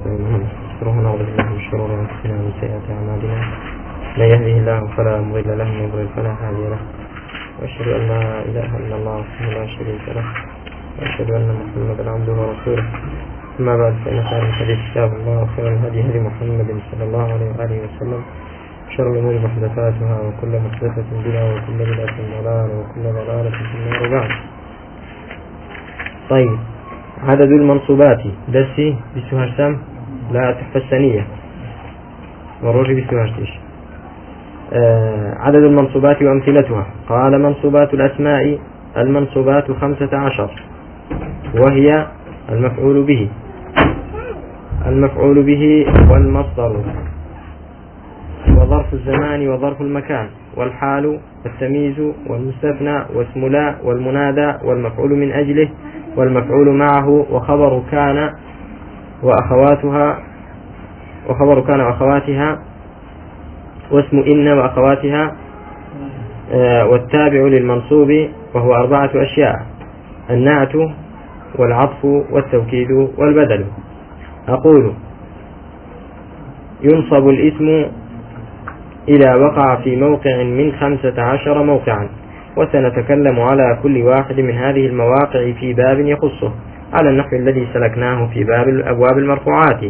نعوذ بالله من شرور أنفسنا سيئات أعمالنا. من يهده الله فلا مضل له ومن يضلل فلا هادي له. وأشهد أن لا إله إلا الله وحده لا شريك له. وأشهد أن محمدا عبده ورسوله. أما بعد فإن خير الحديث كتاب الله وخير الهدي هدي محمد صلى الله عليه وآله وسلم. شر الأمور محدثاتها وكل محدثة بدعة وكل بدعة ضلالة وكل ضلالة في النار بعد طيب عدد المنصوبات. درسي بسهرسم لا تحفة السنية مروري بسهرتش آه عدد المنصوبات وأمثلتها. قال منصوبات الأسماء المنصوبات خمسة عشر وهي المفعول به. المفعول به والمصدر وظرف الزمان وظرف المكان. والحال والتمييز والمستثنى واسم لا والمنادى والمفعول من أجله والمفعول معه وخبر كان وأخواتها وخبر كان وأخواتها واسم إن وأخواتها آه، والتابع للمنصوب وهو أربعة أشياء النعت والعطف والتوكيد والبدل أقول ينصب الاسم إذا وقع في موقع من خمسة عشر موقعا وسنتكلم على كل واحد من هذه المواقع في باب يخصه على النحو الذي سلكناه في باب الأبواب المرفوعات.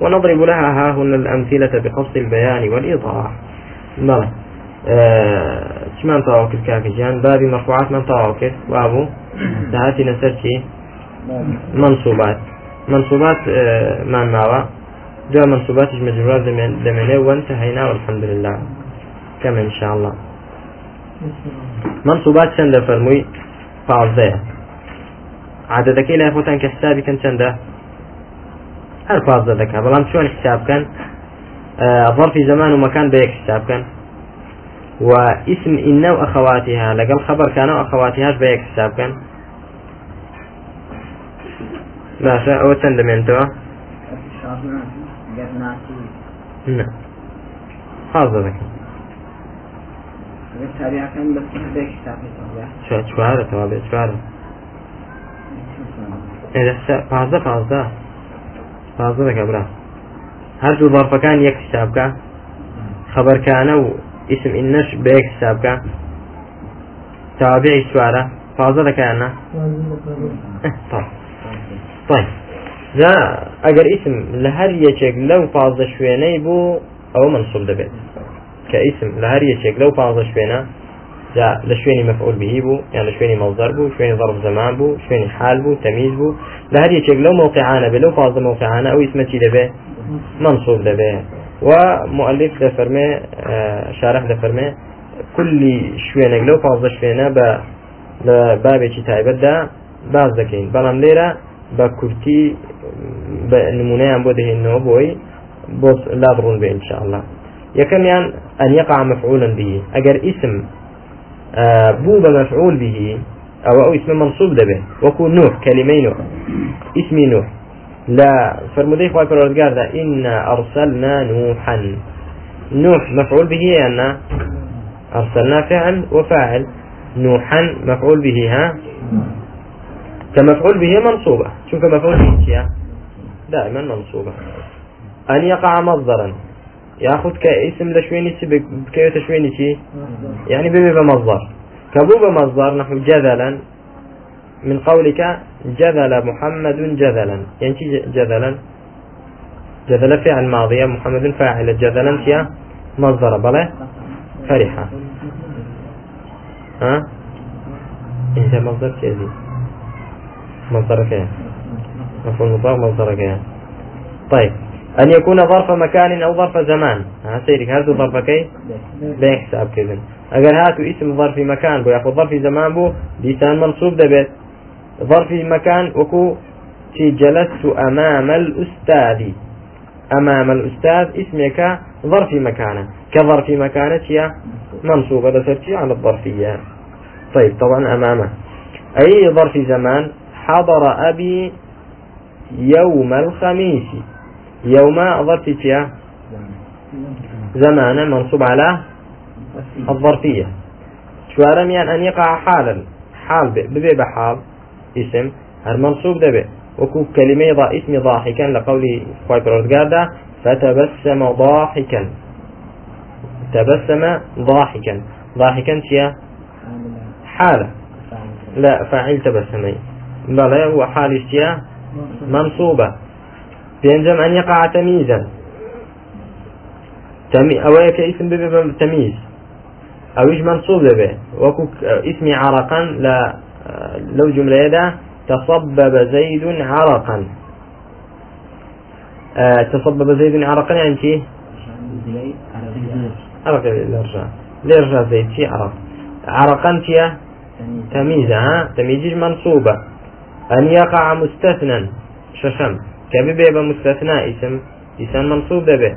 ونضرب لها ها هنا الأمثلة بقصد البيان والإيضاح. نعم شمان تواوك الكافي جان؟ باب مرفوعات من تواوك وابو؟ دهاتي نسرتي؟ منصوبات. منصوبات آه، من ماوا جاء منصوبات مجرورات دمنه وانتهينا والحمد لله. كما إن شاء الله. منصوبات چەندە فەرمووی پازدەیە عادەتەکەی لای خۆتان کە حسابیکەن چەندە هەر پازدە دەکا. بەڵام چۆن حسابکەن ظرفی زمان و مەکان بە یەک حسابکەن و ئیسم ئینە و ئەخەواتیها لەگەڵ خەبەرکانە و ئەخەواتیهاش بە یەک حسابکەن باشە ئەوە چەند دەمێنتەوە؟ حازە دەکەن. چوارەتەوە بێ چوارە. پازدە پازدە پازدە دەکە برا. هەردوو ظرفەکان یەک حسابکە خەبەرکانە و اسم ئینەش بە یەک حسابکە تابعی چوارە پازدە دەکەیانە. جا ئەگەر اسم لە هەر یەکێک لەو پازدە شوێنەی بوو ئەوە منسوب دەبێت. کە اسم لە هەر یەکێک لەو پازە شوێنە جا لە شوێنی مفعول به ی بوو یان لە شوێنی مصدر بوو شوێنی ظرف زمان بوو شوێنی حال بوو تمييز بوو لە هەر یەکێک لەو موقعانە بێ لەو پازە موقعانە ئەو اسم ەتی دەبێ منصوب دەبێ ومؤلف دەفەرمێ شارح دەفەرمێ كلی شوێنێک لەو پازە شوێنە بە لە بابێکی تایبەتدا باز دەکەین بەڵام لێرە بە کورتی بە نمونەیان بۆ دەهێنەوە بۆی بۆ لا بڕون بێ انشاءله يكميان أن يقع مفعولا به. أجر اسم آه، بو مفعول به أو أو اسم منصوب به وكون نوح كلمة نوح. اسمي نوح. لا فرمودي خواهي فرودقار ذا إنا أرسلنا نوحا. نوح مفعول به أن أرسلنا فعل وفاعل. نوحا مفعول به ها؟ كمفعول به منصوبة. شوف مفعول به دائما منصوبة. أن يقع مصدرا. ياخذ كاسم لشويني بكيوت شويني شي يعني ببي بمصدر. كبو بمصدر نحو جذلا من قولك جذل محمد جذلا. يعني جذلا. جذل فعل ماضي محمد فاعل جذلا يا مصدر. بلا فرحة. ها؟ إنت مصدر كذي مصدر كذا مفهوم مطلق مصدر طيب. أن يكون ظرف مكان أو ظرف زمان. ها سيرك هذا ظرف كي بحساب كذا. أجل هاتو اسم ظرف مكان بو. ياخذ ظرف زمان بو لسان منصوب دبت ظرف مكان وكو في جلست أمام الأستاذ. أمام الأستاذ اسمك ظرف مكانه كظرف مكانة منصوبة لسرتي على الظرفية. طيب طبعا أمامه. أي ظرف زمان حضر أبي يوم الخميس؟ يوم ظرف فيها. زمانا منصوب على الظرفية. شوارم يعني أن يقع حالا. حال ببي بحال. اسم. المنصوب دبي. وكو كلمة ضا اسم ضاحكا لقول خواي بردقادا فتبسم ضاحكا. تبسم ضاحكا. ضاحكا شيا؟ حالة لا فاعل تبسمي. بلا هو حال شيا؟ منصوبة. بينجم أن يقع تمييزا. تمي أو اسم ببي تمييز. أو إيش منصوب به وكو اسم عرقا لا لو جملة يدا تصبب زيد عرقا. آه تصبب زيد عرقا يعني شي؟ عرق الإرجاء. الإرجاء زيد شي عرق. عرقا شي؟ تمييز ها؟ تمييز منصوبة؟ أن يقع مستثنى ششم كبيبة مستثنى اسم اسم منصوب به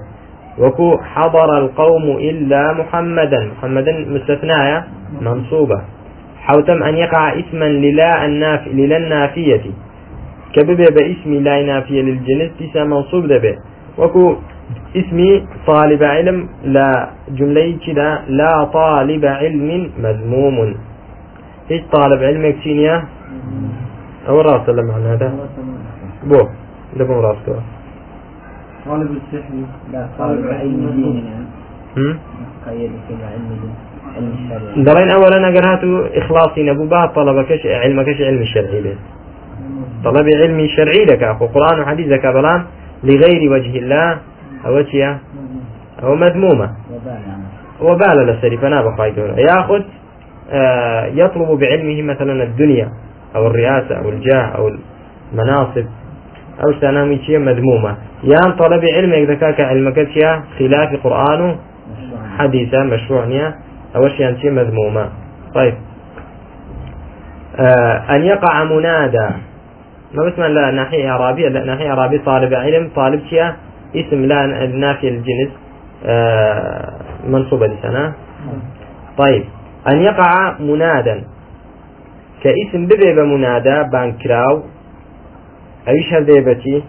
وكو حضر القوم إلا محمدا. محمدا مستثنايا منصوبة. حوتم أن يقع اسما للا الناف للا النافية. كبب باسم لا نافية للجنس تسا منصوب دبي وكو اسمي طالب علم لا جملة كده لا طالب علم مذموم. إيش طالب علم يكسينيا أو رأس معنى هذا. بو. لكم راس طالب السحر لا طالب علم دين يعني. قيد في علم دين دلين اولا اگر هاتو إخلاصي نبو بها طلبكش علمكش علم الشرعي به طلب علم شرعي لك أخو. قرآن وحديث لك بلان لغير وجه الله. أو تيا أو مذمومة. وبال لسري فنا بخاي ياخذ آه يطلب بعلمه مثلا الدنيا أو الرئاسة أو الجاه أو المناصب. أو سنامي شيء مذمومة. يان طلب علمك ذكاك علمك خلاف قرآن حديثة مشروع أول شيء أنت مذمومة. طيب. آه أن يقع منادى. ما بس لا ناحية إعرابية لا ناحية إعرابية. طالب علم طالب شيء. اسم لا نافي الجنس. آه منصوبة لسنة. طيب. أن يقع منادا كاسم ببيب منادى بانكراو. أيش هذيبتي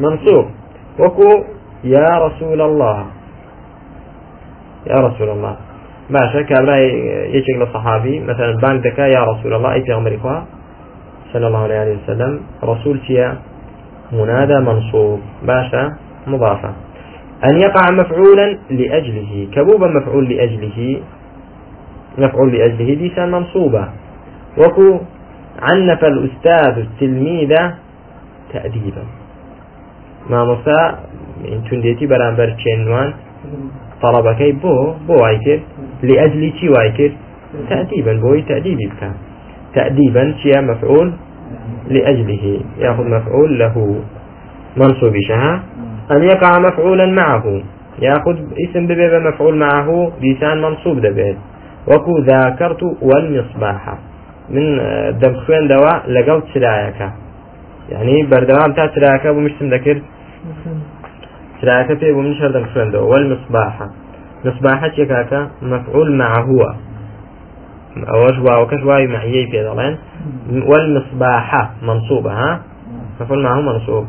منصوب. وكو يا رسول الله. يا رسول الله. باشا كابراي يجيك لصحابي. مثلا بان دكا يا رسول الله أي في أمريكا صلى الله عليه وسلم. رسول تيا؟ منادى منصوب. باشا مضافة. أن يقع مفعولا لأجله. كبوبا مفعول لأجله. مفعول لأجله دي سان منصوبة. وكو عنف الأستاذ التلميذ تأديبا. ما مسا من تنديتي برانبر تشينوان طلبكي بو بو وايكر لأجل شي وايكر تأديبا بوي تأديبي بك تأديبا شيا مفعول لأجله. يأخذ مفعول له منصوب شها أن يقع مفعولا معه. يأخذ اسم ببيب مفعول معه لسان منصوب دبيت وكو ذاكرت والمصباح. من دمخوين دواء لقوت سلايك يعني بردوام تا سلايك بمشتم ذكرت سلايك في بمشتم دمخوين دواء والمصباح. مصباح كاكا مفعول مع هو. أوش واو كش واي معي في ذلين والمصباح منصوبة ها؟ مفعول معه منصوب.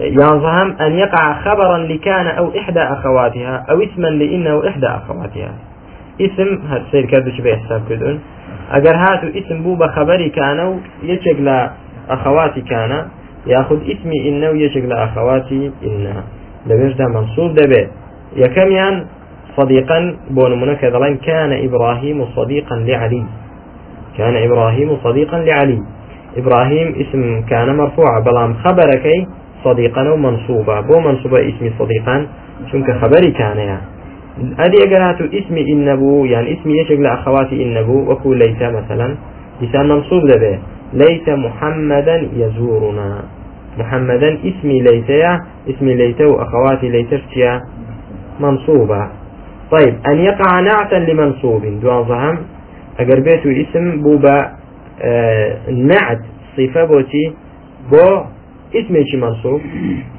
ينظهم أن يقع خبرا لكان أو إحدى أخواتها أو اسما لإنه إحدى أخواتها. اسم هاد سير كردو شبه حساب كدون أجر هاتو اسم بوبا خبري كانوا يشق أخواتي كان يأخذ اسمي إنه يشق أخواتي إنها لبيش ده منصوب ده بيت. يكميان صديقا بون كذلك كان إبراهيم صديقا لعلي. كان إبراهيم صديقا لعلي. إبراهيم اسم كان مرفوع بلام خبرك صديقا ومنصوبا بو منصوبة اسم صديقا شنك خبري كان يا. أدي أقرأت اسم إنبو يعني اسم يشغل لأخواتي إنبو وكو ليس مثلا. لسان منصوب لبه ليس محمدا يزورنا. محمدا اسمي يا اسمي ليس وأخواتي ليس منصوبة. طيب أن يقع نعتا لمنصوب. دوان ظهم أقر بيتو اسم بوبا آه نعت صفة بوتي. بو اسمي منصوب.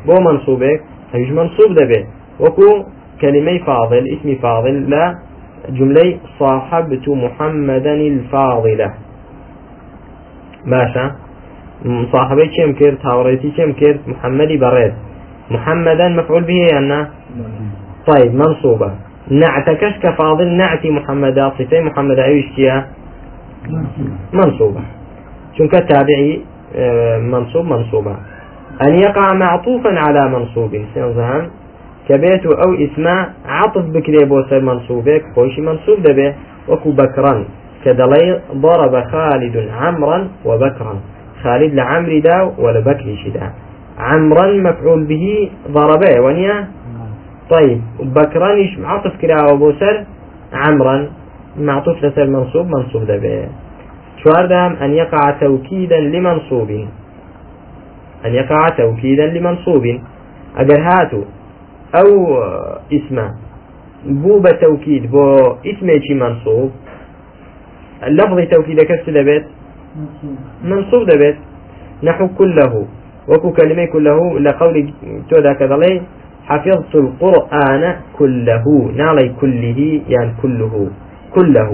بو منصوبك هيش منصوب دبي. وكو كلمة فاضل اسمي فاضل لا جملة صاحبت محمدا الفاضلة. باشا. صاحبي كم كرت هاوريتي كم كرت محمدي بريد محمدا مفعول به يعني طيب منصوبة. نعتكش كفاضل نعتي محمد صفة محمد أيشتيا منصوبة. شنك التابعي آه، منصوب منصوبة. أن يقع معطوفا على منصوب سنزهم كبيت أو اسم عطف بكري بوسر منصوبك خوش منصوب دبه. وكو بكرا كدلي ضرب خالد عمرا وبكرا. خالد لعمر دا ولا بكر شدا. عمرا مفعول به ضربه ونيا طيب بكرا يش عطف كرا وبوسر عمرا. معطوف لسر منصوب منصوب دبه شواردام أن يقع توكيدا لمنصوب. أن يقع توكيدا لمنصوب. أجر هاتو. أو اسمه. بو بتوكيد بو اسمه منصوب؟ اللفظ توكيد كسر دبت منصوب دبت نحو كله. وكو كلمة كله لقول تودا كذلك حفظت القرآن كله. نالي كله يعني كله. كله.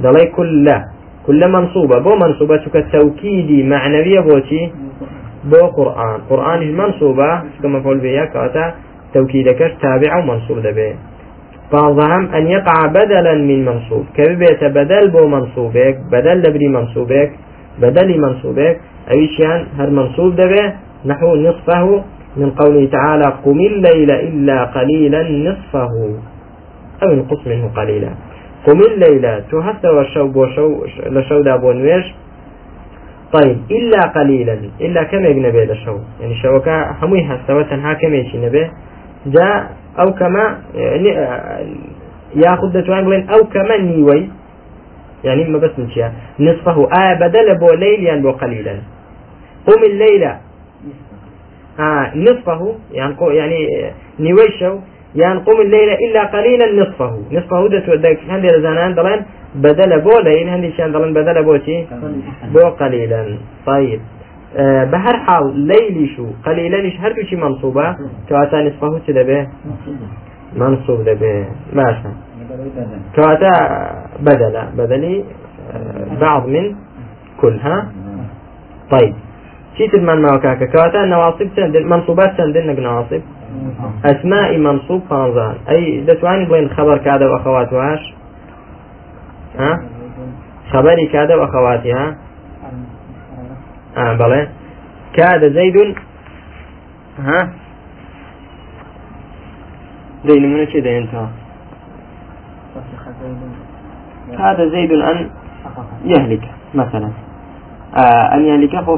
دلي كله. كل منصوبة. بو منصوبة كتوكيدي معنوية بوتي بو قرآن. قرآن منصوبة. كما قول بيا كاتا توكيدك تابع ومنصوب دبي بعضهم أن يقع بدلا من منصوب. كبيت بدل بو منصوبك؟ بدل دبري منصوبك بدل منصوبك. أيشان هر منصوب دبي نحو نصفه. من قوله تعالى قم الليل إلا قليلا نصفه. أو انقص منه قليلا. قم الليل تهث وشو بوشو لشو دابو نويش طيب إلا قليلا. إلا كم يجنبه لشو يعني شوكا همي هستوى تنها كم يشي جاء أو كما يعني ياخذ دتوان بلين أو كما نيوي يعني ما بس نشيا نصفه آه بدل بو ليل يعني بو قليلا. قم الليلة. آه نصفه يعني يعني نيويشو يعني قم الليلة إلا قليلا نصفه. نصفه دت ودك هندي زنان دلان بدل بو ليل هندي شان دلان بدل بو شي؟ بو قليلا. طيب. آه بهر حال ليلي شو قليلا هر شي منصوبة؟ كواتا نصفه به منصوب به ماشي كواتا بدل بدلي آه بعض من كل ها طيب شيت من ما وكاكا كواتا نواصب سندن منصوبات سندن نواصب. أسماء منصوب فانزان أي دتواني بين خبر كذا وأخواتهاش ها؟ خبري كذا وأخواتها آه بلى. كاد زيد ها؟ دين من دين أنت؟ هذا زيد أن يهلك مثلا. آه أن يهلك هو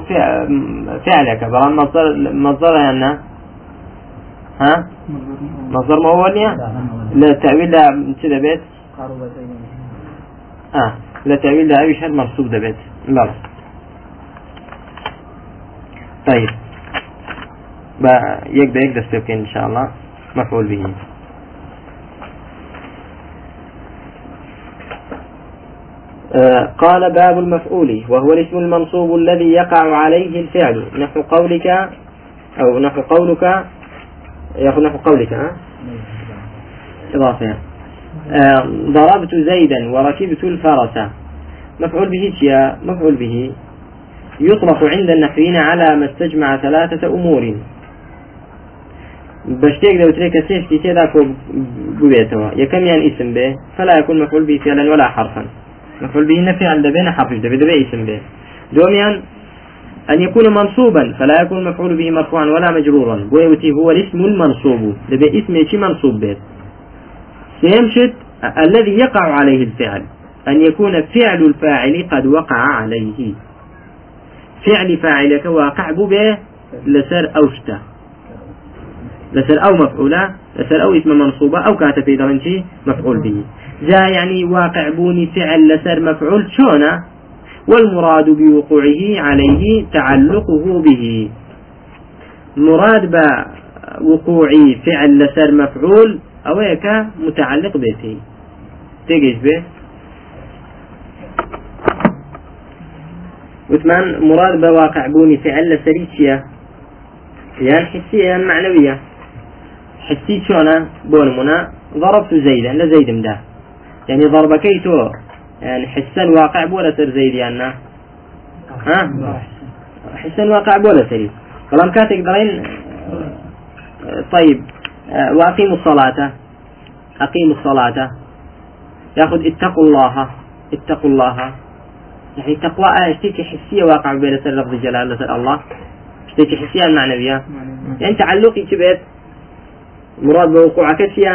فعلك. بل مصدر مصدر يعني ها؟ مصدر هو لا تأويل لا كذا بيت آه لا تأويل لا أي شيء مرصوب بيت طيب. يقدر يقدر سيبكين إن شاء الله مفعول به آه قال باب المفعول وهو الاسم المنصوب الذي يقع عليه الفعل. نحو قولك أو نحو قولك يأخذ نحو قولك ها؟ إضافة. آه ضربت زيدا وركبت الفرس. مفعول به مفعول به يطلق عند النحويين على ما استجمع ثلاثة أمور. بشتيك لو تريك سيفتي تيدا بويتوا. يكم يعني اسم به فلا يكون مفعول به فعلا ولا حرفا. مفعول به نفعل دبين حرف دبي دبي اسم به. دوميان أن يكون منصوبا فلا يكون مفعول به مرفوعا ولا مجرورا. ويوتي هو الاسم المنصوب. دبي اسم شي منصوب به. سيمشد الذي يقع عليه الفعل. أن يكون فعل الفاعل قد وقع عليه. فعل فاعلك واقع به لسر أوشتا لسر أو مفعولة لسر أو اسم منصوبة أو كاتب في مفعول به. جاء يعني واقع بوني فعل لسر مفعول شونا؟ والمراد بوقوعه عليه تعلقه به. مراد بوقوع فعل لسر مفعول أو هيك متعلق به. تيجي به؟ وثمان مراد بواقع بوني فعل لسريتشيا يعني حسية يعني معنوية. حسي شونا بونمنا ضربت زيدا لزيد مدا. يعني ضربكي تو يعني حسن واقع بولا سر زيد يعني ها؟ حسن واقع بولا سري كلام كاتك دلين طيب. وأقيموا الصلاة. أقيموا الصلاة. ياخذ اتقوا الله. اتقوا الله. يعني تقوى آية حسية واقع بين سر لفظ جلالة الله شتێکی حسیان معنەویە يعني تعلقي كبير مراد بوقوعك چیە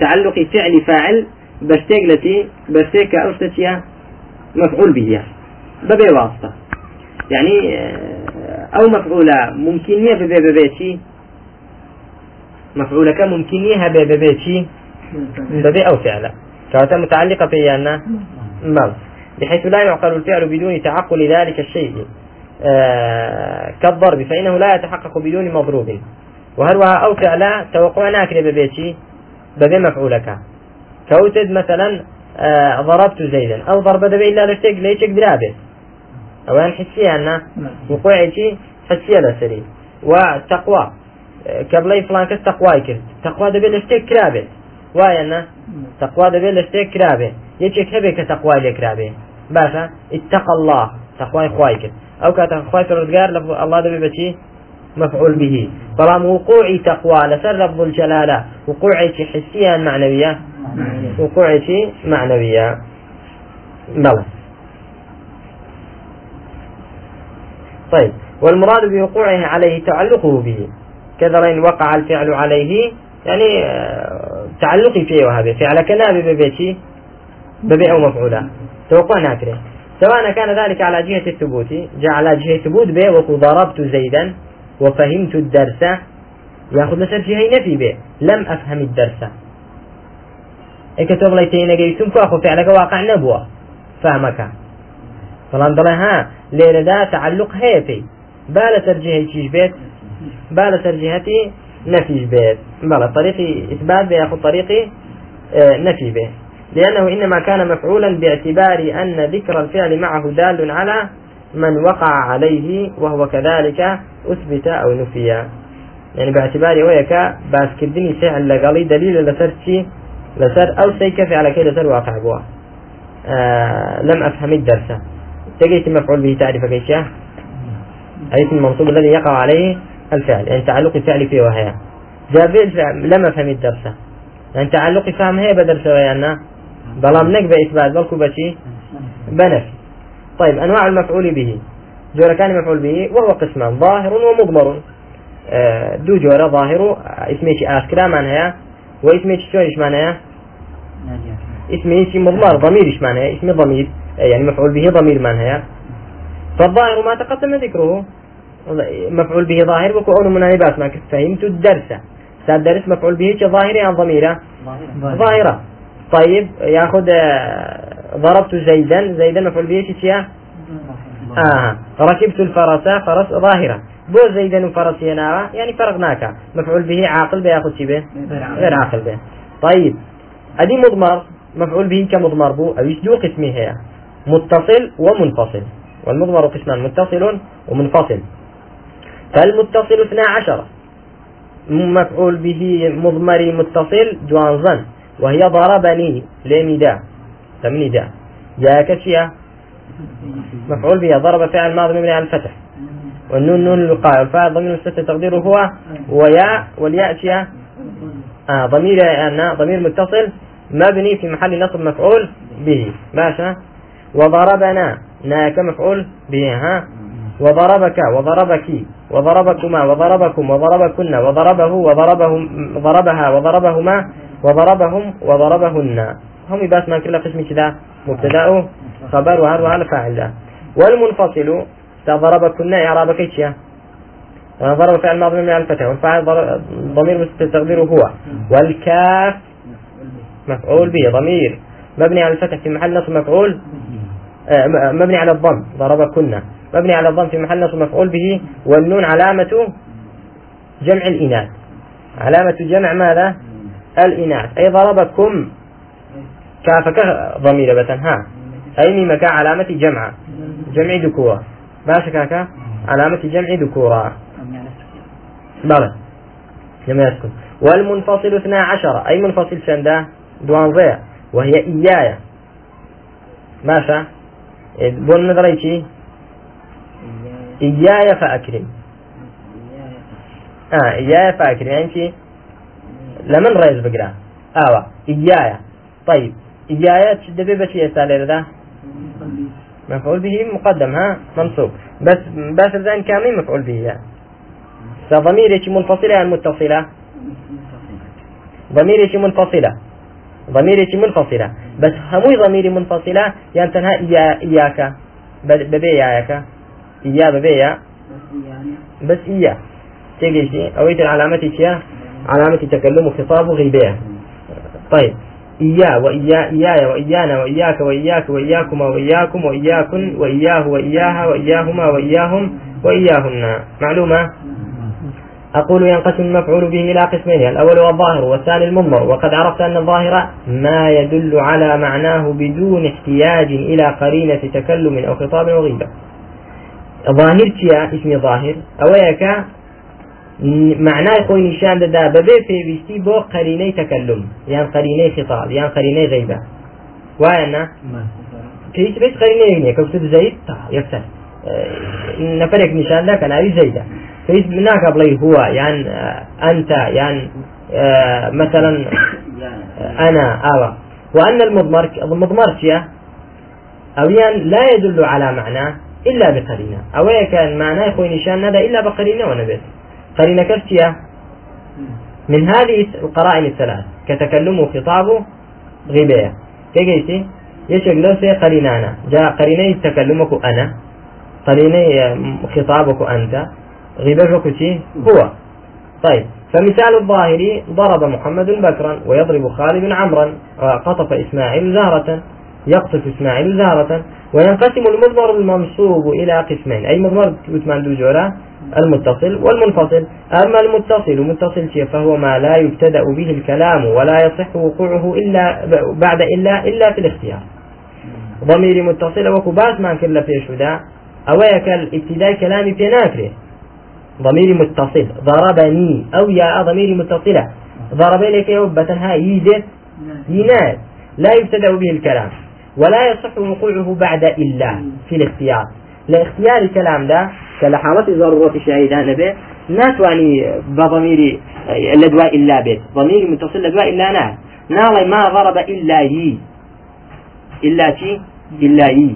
تعلقي فعل فاعل بشتيك بشتێک أو شتيا مفعول به ببي واسطة يعني أو مفعولة ممكنية ببي ببيتي مفعولك ممكنية ببي ببيتي ببي أو فعلا كانت متعلقة بيانا بل بحيث لا يعقل الفعل بدون تعقل ذلك الشيء. آه كالضرب فإنه لا يتحقق بدون مضروب. وهروها أو فعلا توقع ناكري ببيتي ببي مفعولك. كوتد مثلا آه ضربت زيدا. أو ضرب دبي إلا لشتك ليشك درابه أو أن حسية أن وقوعتي حسية لسري وتقوى. آه، كبلي فلان كس تقوى كرت. تقوى دبي لشتك كرابه وایە تقوا دەبێت لە شتێک کرابێ یەکێک هەبێ کە لێ کرابێ باشە اتق الله. تەخوای خوای کرد. ئەو کاتە خوای الله دەبێ بەچی مفعول به. بەڵام وقوعی تەخوا لەسەر رب الجلالة. وقوعێکی معنوية وقوعێکی معنوية بلى طيب والمراد بوقوعه عليه تعلقه به. كذا وقع الفعل عليه يعني آه، تعلقي فيه وهذا فعل كنابي ببيتي ببيع أو مفعولة توقع ناكره. سواء كان ذلك على جهة الثبوت جاء على جهة ثبوت به وقو ضربت زيدا وفهمت الدرس. ياخذ لسر جهة نفي به. لم أفهم الدرس. إيك تغلي تينا جيتم فأخو فعلك واقع نبوة. فهمك. فلان دڵێ ها لێرەدا تعلق هەیە پێی با لەسەر جهەی بيت. با لەسەر نفي به بلى طريق إثبات به يأخذ طريق آه، نفي به. لأنه إنما كان مفعولا باعتبار أن ذكر الفعل معه دال على من وقع عليه وهو كذلك أثبت أو نفي. يعني باعتبار ويك باس كدني فعل لقالي دليل لسر شي لسر أو سيكفي على كي لسر واقع بوا. آه لم أفهم الدرس. تجيت مفعول به تعرف كيش أي المنصوب الذي يقع عليه الفعل. يعني تعلق الفعل فيه وهي. جاب الفعل لم أفهم الدرس. يعني تعلق فهم هي بدرس ويانا. بلام نك بإثبات بلكو بشي بنفي طيب أنواع المفعول به. جورة كان مفعول به وهو قسمان ظاهر ومضمر. آه، دو جورة ظاهر اسمه آسكرا معناها واسمه شلون معناها اسمه اسم مضمر ضمير إيش معناها اسم ضمير. يعني مفعول به ضمير معناها فالظاهر ما تقدم ذكره. مفعول به ظاهر وكو أون مناسبات ما فهمت الدرس. ساد درس مفعول به ظاهرة عن ضميرة ظاهرة. طيب ياخذ آه، ضربت زيدا زيدا مفعول به شيء آه ركبت الفرس فرس ظاهرة بو زيدا وفرس ينارا يعني فرقناك مفعول به عاقل بياخذ شي به؟ غير عاقل به. طيب ادي مضمر. مفعول به كمضمر بو. أو دو قسمه هي؟ متصل ومنفصل. والمضمر قسمان متصل ومنفصل. فالمتصل اثنا عشر. مفعول به مضمري متصل جوانزن وهي ضربني لمدا تمندا جاء كشيا مفعول به ضرب فعل ماضي مبني على الفتح. والنون نون الوقاية والفاعل ضمير مستتر تقديره هو وياء والياء شيا آه ضمير ضمير متصل مبني في محل نصب مفعول به. ماشى وضربنا. ناك مفعول به. ها. وضربك. وضربك. وضربكما. وضربكم. وضربكن. وضربه. وضربهم ضربها وضربهما. وضربهم وضربهن. هم بس ما كل قسم كذا مبتدأ خبر وهذا وهذا فاعل والمنفصل ضربكن إعرابك إيش ضرب فعل ماضي من الفتح والفاعل ضمير مستقدره هو. والكاف مفعول به ضمير. مبني على الفتح في محل نصب مفعول آه، مبني على الضم ضربكن. مبني على الضم في محل نصب مفعول به والنون علامة جمع الإناث. علامة جمع ماذا؟ الإناث. أي ضربكم كافك ضمير ها. أي ميمك علامة جمع. جمع ذكورة. باش كاكا علامة جمع ذكورة. بلى. لم يسكن والمنفصل اثنا عشر. أي منفصل سندا دوانزية وهي إيايا ماشا بون نظريتي إياي فأكرم. آه إياي فأكرم. يعني لمن رئيس بقرا آوة إياي طيب إياي تشد بس يسأل ذا؟ مفعول به مقدم ها؟ منصوب. بس بس الزين كامل مفعول به ضمير منفصلة يعني متصلة؟ ضمير منفصلة. ضمير منفصلة. بس هموي ضمير منفصلة يعني تنها إيا إياك ببي إياك إيا ببي بس إيا. تيجي أويت العلامة تيا علامة تكلم وخطاب غيبية طيب. إياه وإيا إياي وإيانا وإياك وإياك وإياكما وإياكم وإياكن وإياه وإياها وإياهما وإياهم وإياهن. معلومة؟ أقول ينقسم المفعول به إلى قسمين الأول هو الظاهر والثاني المضمر. وقد عرفت أن الظاهر ما يدل على معناه بدون احتياج إلى قرينة تكلم أو خطاب وغيبة ظاهر اسم ظاهر أويك معناه خۆی نیشان دەدا بەبێ پێویستی بۆ قەرینەی تەکەلم یان قەرینەی خطاب یان قەرینەی غیبە وایە نا پێویست بێت قەرینەی نییە کەوت زەید تا یەکسەر نەفرێک نیشاندا کە ناوی زەیدە پێویست ناکە بڵێ هو یان أنت یان مثلا أنا أو وأن المضمر المضمر يان لا يدل على معنى إلا بقرينة أو كان معناه خوي نشان هذا إلا بقرينة ونبت قرينة كرتية من هذه القرائن الثلاث. كتكلم وخطاب غيبية كيجيتي يشك لو سي قرينانا جاء قريني تكلمك أنا. قريني خطابك أنت. غيبتك هو. طيب. فمثال الظاهر ضرب محمد بكرا ويضرب خالد عمرا وقطف إسماعيل زهرة. يقطف إسماعيل زهرة. وينقسم المضمر المنصوب إلى قسمين. أي مضمر؟ وثمان دوجورا المتصل والمنفصل. أما المتصل متصل فهو ما لا يبتدأ به الكلام ولا يصح وقوعه إلا بعد إلا إلا في الاختيار. ضمير متصل وكباس ما كل في شدا أويك الابتداء كلامي في ناكره ضمير متصل ضربني أو يا ضمير متصلة. ضرب لك يوبة يزت يناد لا يبتدأ به الكلام ولا يصح وقوعه بعد إلا في الاختيار. لاختيار الكلام ده كلحالة ضرورة شاهدان نبي ناتواني بضمير لدواء إلا بيت ضمير متصل لدواء إلا نا نالي ما ضرب إلا يي إلا شي إلا يي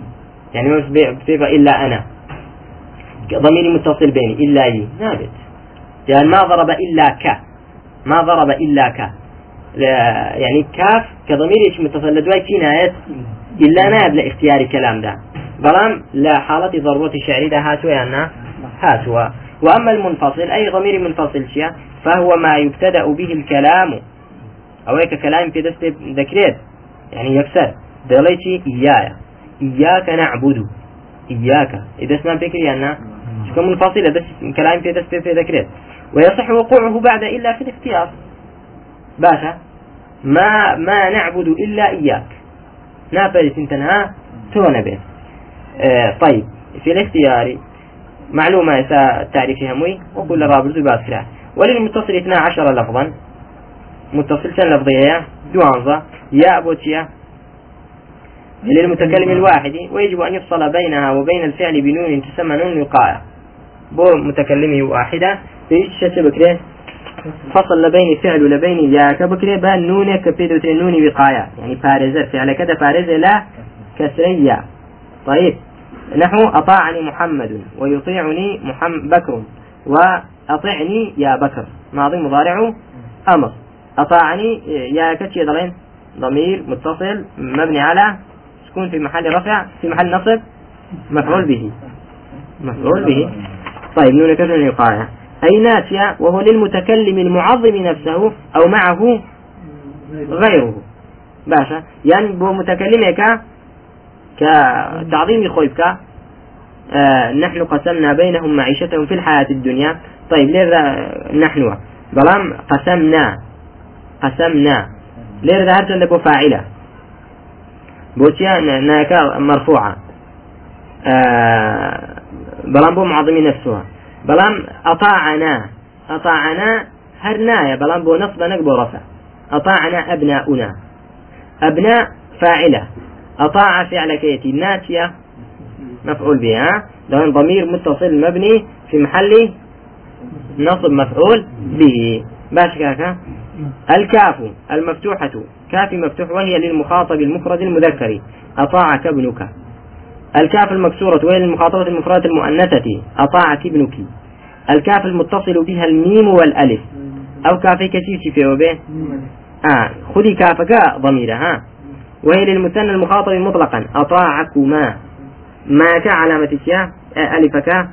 يعني مش بصيغة إلا أنا. ضمير متصل بيني إلا يي نابت يعني ما ضرب إلا ك. ما ضرب إلا ك. يعني كاف كضمير متصل لدواء كناية إلا ناب لاختيار كلام ده بلام لا حالة ضرورة شعري ده هاتوا يعني هاتوا. وأما المنفصل أي ضمير منفصل شيء فهو ما يبتدأ به الكلام. أو هيك كلام في دست ذكريت. يعني يكسر دليتي إياي إياك نعبد. إياك. إذا اسمع فكري أن شكون منفصلة بس كلام في دست في ذكريت. ويصح وقوعه بعد إلا في الاختيار. باشا. ما ما نعبد إلا إياك. نابلس انتنها تون بيت طيب في الاختيار معلومة تعريف هموي وكل رابط باسكرا وللمتصل 12 لفظا. متصل كان لفظية دوانزا يا بوتيا للمتكلم الواحد ويجب أن يفصل بينها وبين الفعل بنون تسمى نون وقاية بو متكلمه واحدة شتى بكري فصل لبين فعل لبين يا كبكري. بان نون كبيدو نون وقاية. يعني بارزة فعل كذا بارزة لا كسرية. طيب. نحو أطاعني محمد ويطيعني محمد بكر وأطعني يا بكر. ماضي مضارع أمر. أطاعني يا كتشي ضلين ضمير متصل مبني على سكون في محل رفع في محل نصب مفعول به. مفعول به. طيب نون كذا يقال أي ناتية وهو للمتكلم المعظم نفسه أو معه غيره. باشا. يعني بو متكلمك كتعظيم خويبك آه نحن قسمنا بينهم معيشتهم في الحياة الدنيا. طيب ليه نحن؟ بلام قسمنا قسمنا. ليه ذهبت عند فاعلة؟ بوتيا ناكا مرفوعة. آه بلام بو معظمي نفسها. بلام أطاعنا أطاعنا هرنايا. بلام بو نصب نقبو رفع. أطاعنا أبناؤنا. أبناء فاعلة. أطاع فعل كيتي ناتية مفعول بها ده ضمير متصل مبني في محل نصب مفعول به. باش كاكا الكاف المفتوحة. كاف مفتوح وهي للمخاطب المفرد المذكر. أطاعك ابنك. الكاف المكسورة وهي للمخاطبة المفردة المؤنثة. أطاعك ابنك. الكاف المتصل بها الميم والألف. أو كافي كثير في به آه خذي كافك ضميرة ها؟ وهي للمثنى المخاطب مطلقا. أطاعكما. ما كعلامة يا آه، ألفك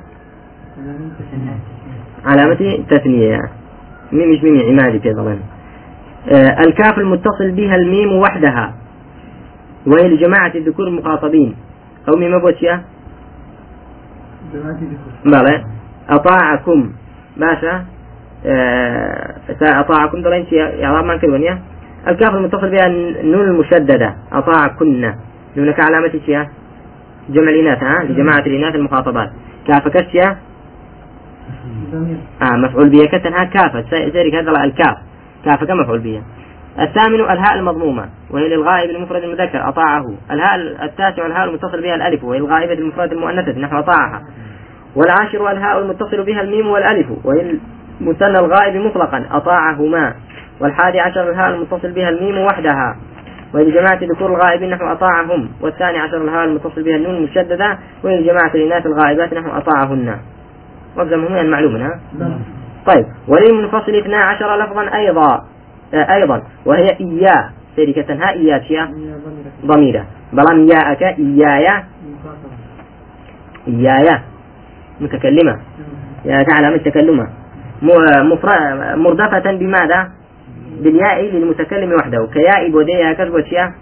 علامة تثنية. ميم مش ميم عمادي ظلم آه الكاف المتصل بها الميم وحدها. وهي لجماعة الذكور المخاطبين. أو ميم بوتيا بلى. أطاعكم. باشا. أطاعكم. دلين يا رب ما كلونيا الكاف المتصل بها النون المشددة. أطاعكن نونك علامة شيا جمع الإناث ها؟ لجماعة الإناث المخاطبات. كاف كشيا آه مفعول بها كتنها كافة ذلك هذا الكاف. كاف كم مفعول بها الثامن الهاء المضمومة. وهي للغائب المفرد المذكر أطاعه. الهاء التاسع الهاء المتصل بها الألف. وهي الغائبة المفرد المؤنثة نحو أطاعها. والعاشر الهاء المتصل بها الميم والألف. وهي المثنى الغائب مطلقا أطاعهما. والحادي عشر الهاء المتصل بها الميم وحدها. وهي لجماعة ذكور الغائبين نحو أطاعهم. والثاني عشر الهاء المتصل بها النون المشددة. وهي لجماعة الإناث الغائبات نحو أطاعهن. وابزمهم المعلوم ها؟ طيب. وللمنفصل اثنا عشر لفظا أيضا. آه، أيضا. وهي إياه شركة ها؟ إياتيا ضميرة. بلام ياءك إيايا. إيايا. متكلمة. يا تعلم التكلمة. مردفة بماذا؟ بالياء للمتكلم وحده. كياء بوديا كذب شيا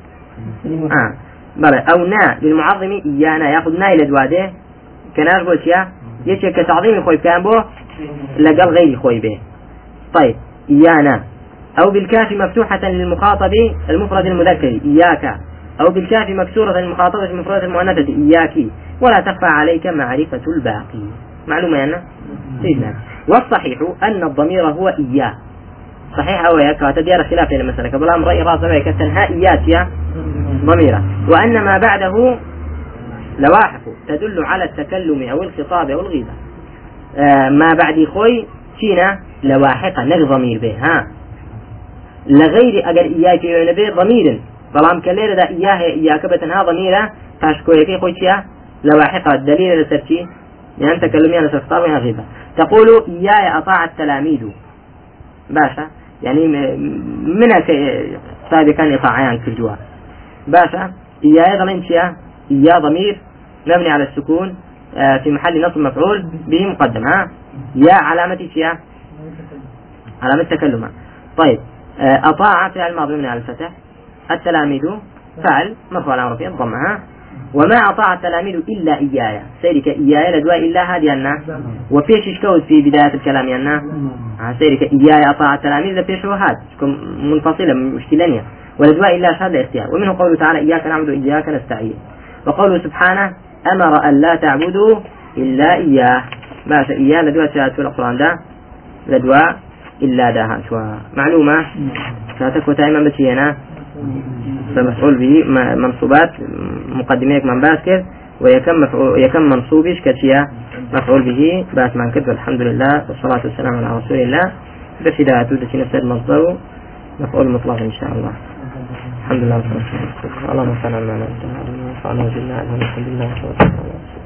آه. بلى. أو نا للمعظم. إيانا. يأخذ نا إلى دواده كناش بوشيا يشي كتعظيم خوي كان بو لقل غير خوي به. طيب. إيانا. أو بالكاف مفتوحة للمخاطب المفرد المذكر. إياك. أو بالكاف مكسورة للمخاطبة المفردة المؤنثة. إياك. ولا تخفى عليك معرفة الباقي. معلومة يعني سيدنا والصحيح أن الضمير هو إياه. صحيح أو يا كاتب خلاف في المسألة بلا رأي راسه كتنها إيات يا ضميرة. وأن ما بعده لواحق تدل على التكلم أو الخطاب أو الغيبة. آه ما بعد خوي شينا لواحقة نك ضمير به. ها. لغير أجر إياك نبي ضمير. بلام كلير دا إياه إياك بتنها ضميرة. تاشكويكي خوي شيا لواحقة دليل لسرتي يعني تكلمي على ويا غيبة. تقول إياي أطاع التلاميذ. باشا. يعني من صاحب كان يطاعيان كردوا باشا إياي ضمين شيا إيا ضمير مبني على السكون آه، في محل نصب مفعول به مقدم ها؟ يا علامة شيا علامة تكلمة طيب آه، أطاع فعل الماضي مبني على الفتح. التلاميذ فعل مرفوع على رفيع ضمها وما أطاع التلاميذ إلا إياي. سيرك إياي لدواء إلا هذه النا وفيش إشكوت في بداية الكلام ينا آه، سيرك إياي أطاع التلاميذ لفيش هاد منفصلة مشكلة ولدواء إلا هذا اختيار. ومنه قوله تعالى إياك نعبد وإياك نستعين. وقوله سبحانه أمر أن لا تعبدوا إلا إياه. ما إياه لدواء في القرآن ده. لدواء إلا ده معلومة؟ كاتك وتايما بتينا. فمفعول به منصوبات مقدميك من باسكر ويكم مفعول يكم منصوبش كتيا مفعول به بات من كتب. الحمد لله والصلاة والسلام على رسول الله. بس إذا تودت نفس مصدره. مفعول مطلق إن شاء الله. الحمد لله والصلاة والسلام اللهم صل على محمد وعلى آله وصحبه وسلم الحمد لله